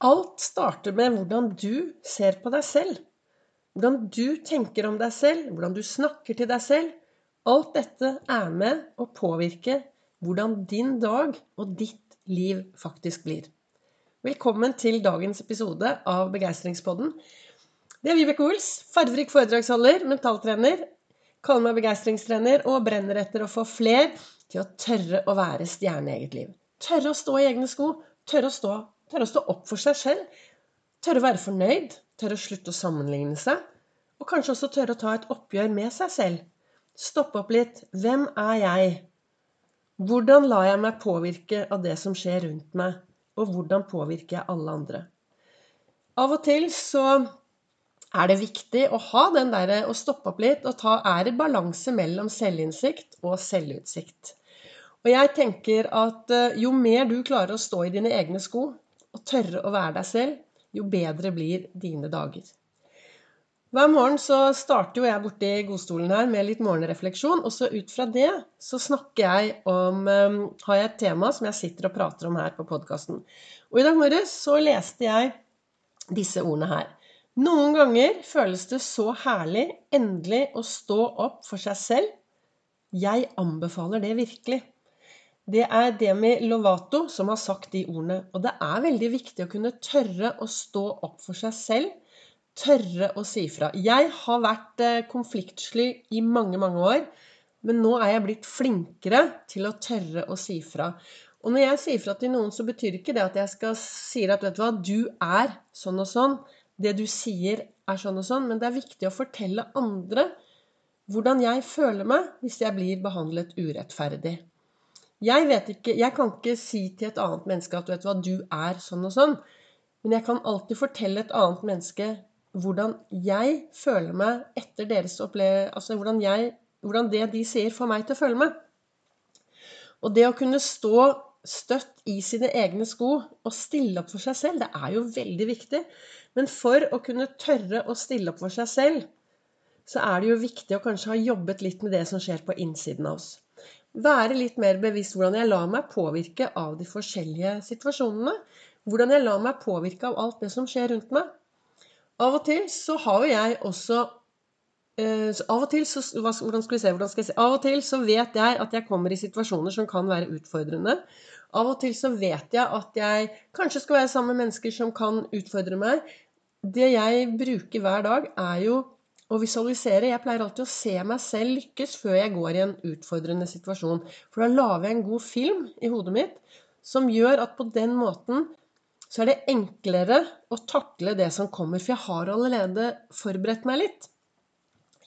Alt starter med hvordan du ser på deg selv. Hvordan du tenker om deg selv, hvordan du snakker til deg selv. Alt dette er med å påvirke hvordan din dag og ditt liv faktisk blir. Velkommen til dagens episode av Begeistringspodden. Det er Vibeke Ols, farverik foredragsholder, mentaltrener. Kaller meg begeistringstrener og brenner etter å få fler til å tørre å være stjerne i eget liv. Tørre å stå i egne sko. Tørre å stå, tørre å stå opp for seg selv. Tørre å være fornøyd. Tørre å slutte å sammenligne seg. Og kanskje også tørre å ta et oppgjør med seg selv. Stoppe opp litt. Hvem er jeg? Hvordan lar jeg meg påvirke av det som skjer rundt meg? Og hvordan påvirker jeg alle andre? Av og til så er det viktig å ha den derre å stoppe opp litt og ta Er det balanse mellom selvinnsikt og selvutsikt? Og jeg tenker at eh, jo mer du klarer å stå i dine egne sko og tørre å være deg selv, jo bedre blir dine dager. Hver morgen så starter jo jeg borti godstolen her med litt morgenrefleksjon. Og så ut fra det så snakker jeg om um, Har jeg et tema som jeg sitter og prater om her på podkasten. Og i dag morges så leste jeg disse ordene her. Noen ganger føles det så herlig endelig å stå opp for seg selv. Jeg anbefaler det virkelig. Det er Demi Lovato som har sagt de ordene. Og det er veldig viktig å kunne tørre å stå opp for seg selv. Tørre å si fra. Jeg har vært eh, konfliktsky i mange, mange år. Men nå er jeg blitt flinkere til å tørre å si fra. Og når jeg sier fra til noen, så betyr ikke det at jeg skal si at vet du hva, du er sånn og sånn. Det du sier, er sånn og sånn. Men det er viktig å fortelle andre hvordan jeg føler meg hvis jeg blir behandlet urettferdig. Jeg vet ikke Jeg kan ikke si til et annet menneske at vet du hva, du er sånn og sånn. Men jeg kan alltid fortelle et annet menneske hvordan jeg føler meg etter deres Altså hvordan, jeg, hvordan det de sier, får meg til å føle meg. Og det å kunne stå støtt i sine egne sko og stille opp for seg selv, det er jo veldig viktig. Men for å kunne tørre å stille opp for seg selv, så er det jo viktig å kanskje ha jobbet litt med det som skjer på innsiden av oss være litt mer bevisst hvordan jeg lar meg påvirke av de forskjellige situasjonene. Hvordan jeg lar meg påvirke av alt det som skjer rundt meg. Av og til så har jo jeg også eh, Av og til så hvordan skal vi se, hvordan skal jeg se? Av og til så vet jeg at jeg kommer i situasjoner som kan være utfordrende. Av og til så vet jeg at jeg kanskje skal være sammen med mennesker som kan utfordre meg. Det jeg bruker hver dag, er jo å visualisere. Jeg pleier alltid å se meg selv lykkes før jeg går i en utfordrende situasjon. For da lager jeg en god film i hodet mitt som gjør at på den måten så er det enklere å takle det som kommer. For jeg har allerede forberedt meg litt.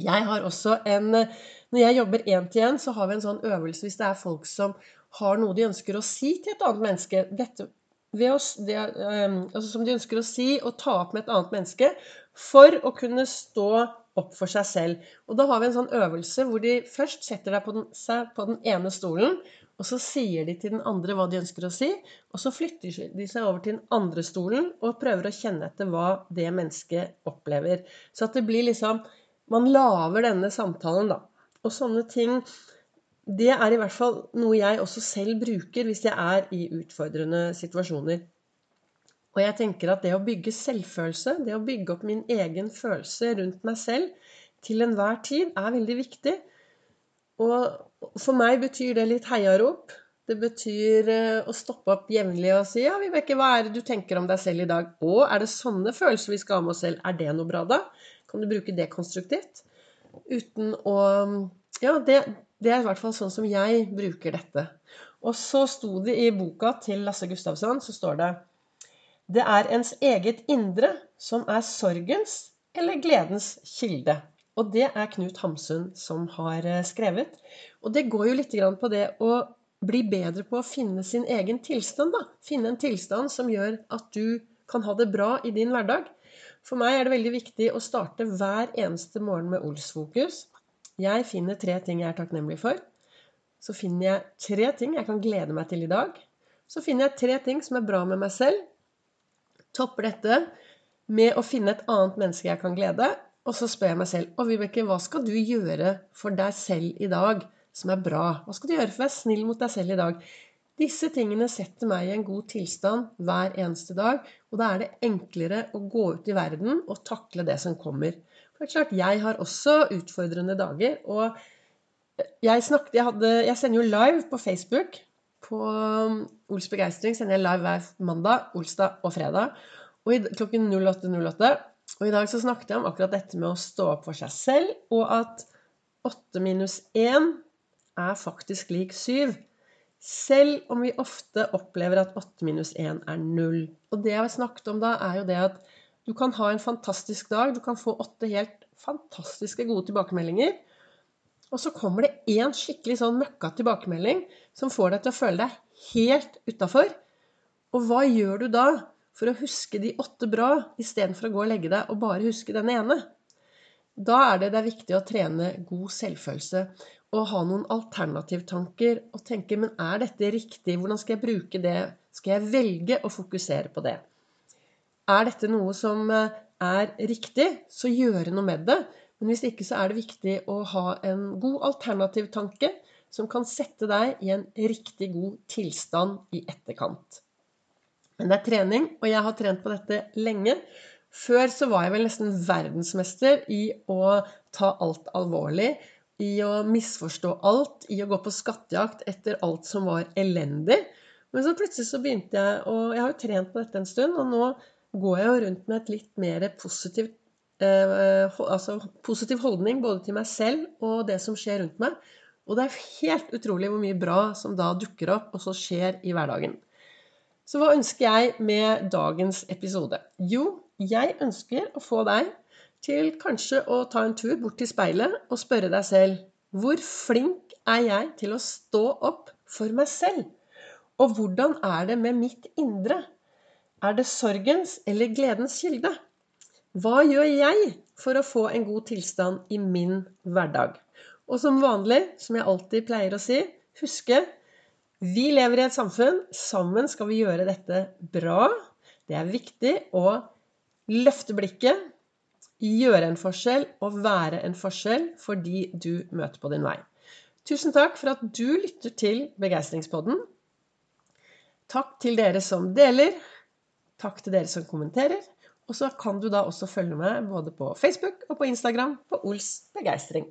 Jeg har også en Når jeg jobber én til én, så har vi en sånn øvelse hvis det er folk som har noe de ønsker å si til et annet menneske. Dette, oss, det, altså som de ønsker å si og ta opp med et annet menneske for å kunne stå opp for seg selv. Og da har vi en sånn øvelse hvor de først setter på den, seg på den ene stolen, og så sier de til den andre hva de ønsker å si, og så flytter de seg over til den andre stolen og prøver å kjenne etter hva det mennesket opplever. Så at det blir liksom Man lager denne samtalen, da. Og sånne ting Det er i hvert fall noe jeg også selv bruker hvis jeg er i utfordrende situasjoner. Og jeg tenker at det å bygge selvfølelse, det å bygge opp min egen følelse rundt meg selv til enhver tid, er veldig viktig. Og for meg betyr det litt heiarop. Det betyr eh, å stoppe opp jevnlig og si ja, Vibeke, hva er det du tenker om deg selv i dag? Og er det sånne følelser vi skal ha med oss selv? Er det noe bra, da? Kan du bruke det konstruktivt? Uten å Ja, det, det er i hvert fall sånn som jeg bruker dette. Og så sto det i boka til Lasse Gustavsson, så står det det er ens eget indre som er sorgens eller gledens kilde. Og det er Knut Hamsun som har eh, skrevet. Og det går jo litt på det å bli bedre på å finne sin egen tilstand. da. Finne en tilstand som gjør at du kan ha det bra i din hverdag. For meg er det veldig viktig å starte hver eneste morgen med Ols-fokus. Jeg finner tre ting jeg er takknemlig for. Så finner jeg tre ting jeg kan glede meg til i dag. Så finner jeg tre ting som er bra med meg selv, topper dette med å finne et annet menneske jeg kan glede. Og så spør jeg meg selv og Vibeke, hva skal du gjøre for deg selv i dag som er bra? Hva skal du gjøre for å være snill mot deg selv i dag? Disse tingene setter meg i en god tilstand hver eneste dag, og da er det enklere å gå ut i verden og takle det som kommer. For det er klart, jeg har også utfordrende dager, og jeg, snakket, jeg, hadde, jeg sender jo live på Facebook. På um, Ols begeistring sender jeg live hver mandag, olsdag og fredag og i, klokken 08.08. Og i dag så snakket jeg om akkurat dette med å stå opp for seg selv, og at 8 minus 1 er faktisk lik 7. Selv om vi ofte opplever at 8 minus 1 er 0. Og det jeg har snakket om da, er jo det at du kan ha en fantastisk dag. Du kan få åtte helt fantastiske gode tilbakemeldinger. Og så kommer det én skikkelig sånn møkka tilbakemelding som får deg til å føle deg helt utafor. Og hva gjør du da for å huske de åtte bra, istedenfor å gå og legge deg og bare huske den ene? Da er det, det er viktig å trene god selvfølelse og ha noen alternativtanker og tenke men er dette riktig? Hvordan skal jeg bruke det? Skal jeg velge å fokusere på det? Er dette noe som eh, er riktig, så gjøre noe med det. Men hvis ikke så er det viktig å ha en god alternativtanke som kan sette deg i en riktig god tilstand i etterkant. Men det er trening, og jeg har trent på dette lenge. Før så var jeg vel nesten verdensmester i å ta alt alvorlig i å misforstå alt, i å gå på skattejakt etter alt som var elendig. Men så plutselig så begynte jeg og Jeg har jo trent på dette en stund, og nå går jeg jo rundt med et litt mer positivt altså positiv holdning både til meg selv og det som skjer rundt meg. Og det er helt utrolig hvor mye bra som da dukker opp, og så skjer i hverdagen. Så hva ønsker jeg med dagens episode? Jo, jeg ønsker å få deg til kanskje å ta en tur bort til speilet og spørre deg selv hvor flink er jeg til å stå opp for meg selv? Og hvordan er det med mitt indre? Er det sorgens eller gledens kilde? Hva gjør jeg for å få en god tilstand i min hverdag? Og som vanlig, som jeg alltid pleier å si, huske vi lever i et samfunn. Sammen skal vi gjøre dette bra. Det er viktig å løfte blikket, gjøre en forskjell og være en forskjell for de du møter på din vei. Tusen takk for at du lytter til Begeistringspodden. Takk til dere som deler. Takk til dere som kommenterer. Og så kan du da også følge med både på Facebook og på Instagram på Ols begeistring.